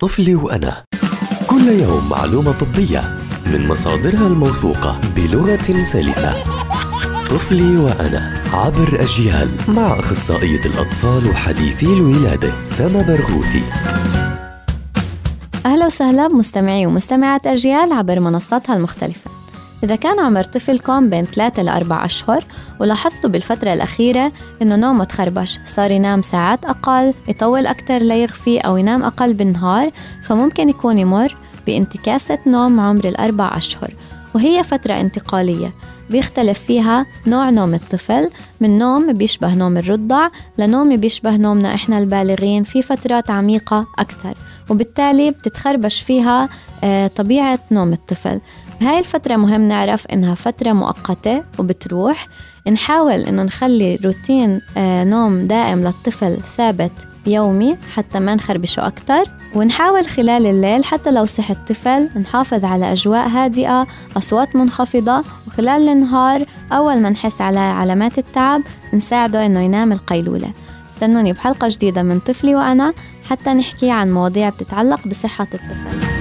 طفلي وأنا. كل يوم معلومة طبية من مصادرها الموثوقة بلغة سلسة. طفلي وأنا عبر أجيال مع أخصائية الأطفال وحديثي الولادة سما برغوثي. أهلا وسهلا بمستمعي ومستمعات أجيال عبر منصاتها المختلفة. إذا كان عمر طفلكم بين 3 ل 4 أشهر ولاحظتوا بالفترة الأخيرة إنه نومه تخربش صار ينام ساعات أقل يطول أكتر ليغفي أو ينام أقل بالنهار فممكن يكون يمر بانتكاسة نوم عمر الأربع أشهر وهي فترة انتقالية. بيختلف فيها نوع نوم الطفل من نوم بيشبه نوم الرضع لنوم بيشبه نومنا إحنا البالغين في فترات عميقة أكثر وبالتالي بتتخربش فيها آه، طبيعة نوم الطفل. بهاي الفترة مهم نعرف إنها فترة مؤقتة وبتروح. نحاول إنه نخلي روتين آه، نوم دائم للطفل ثابت يومي حتى ما نخربشه أكتر. ونحاول خلال الليل حتى لو صح الطفل نحافظ على أجواء هادئة أصوات منخفضة. وخلال النهار أول ما نحس على علامات التعب نساعده إنه ينام القيلولة. استنوني بحلقة جديدة من طفلي وأنا حتى نحكي عن مواضيع بتتعلق بصحة الطفل.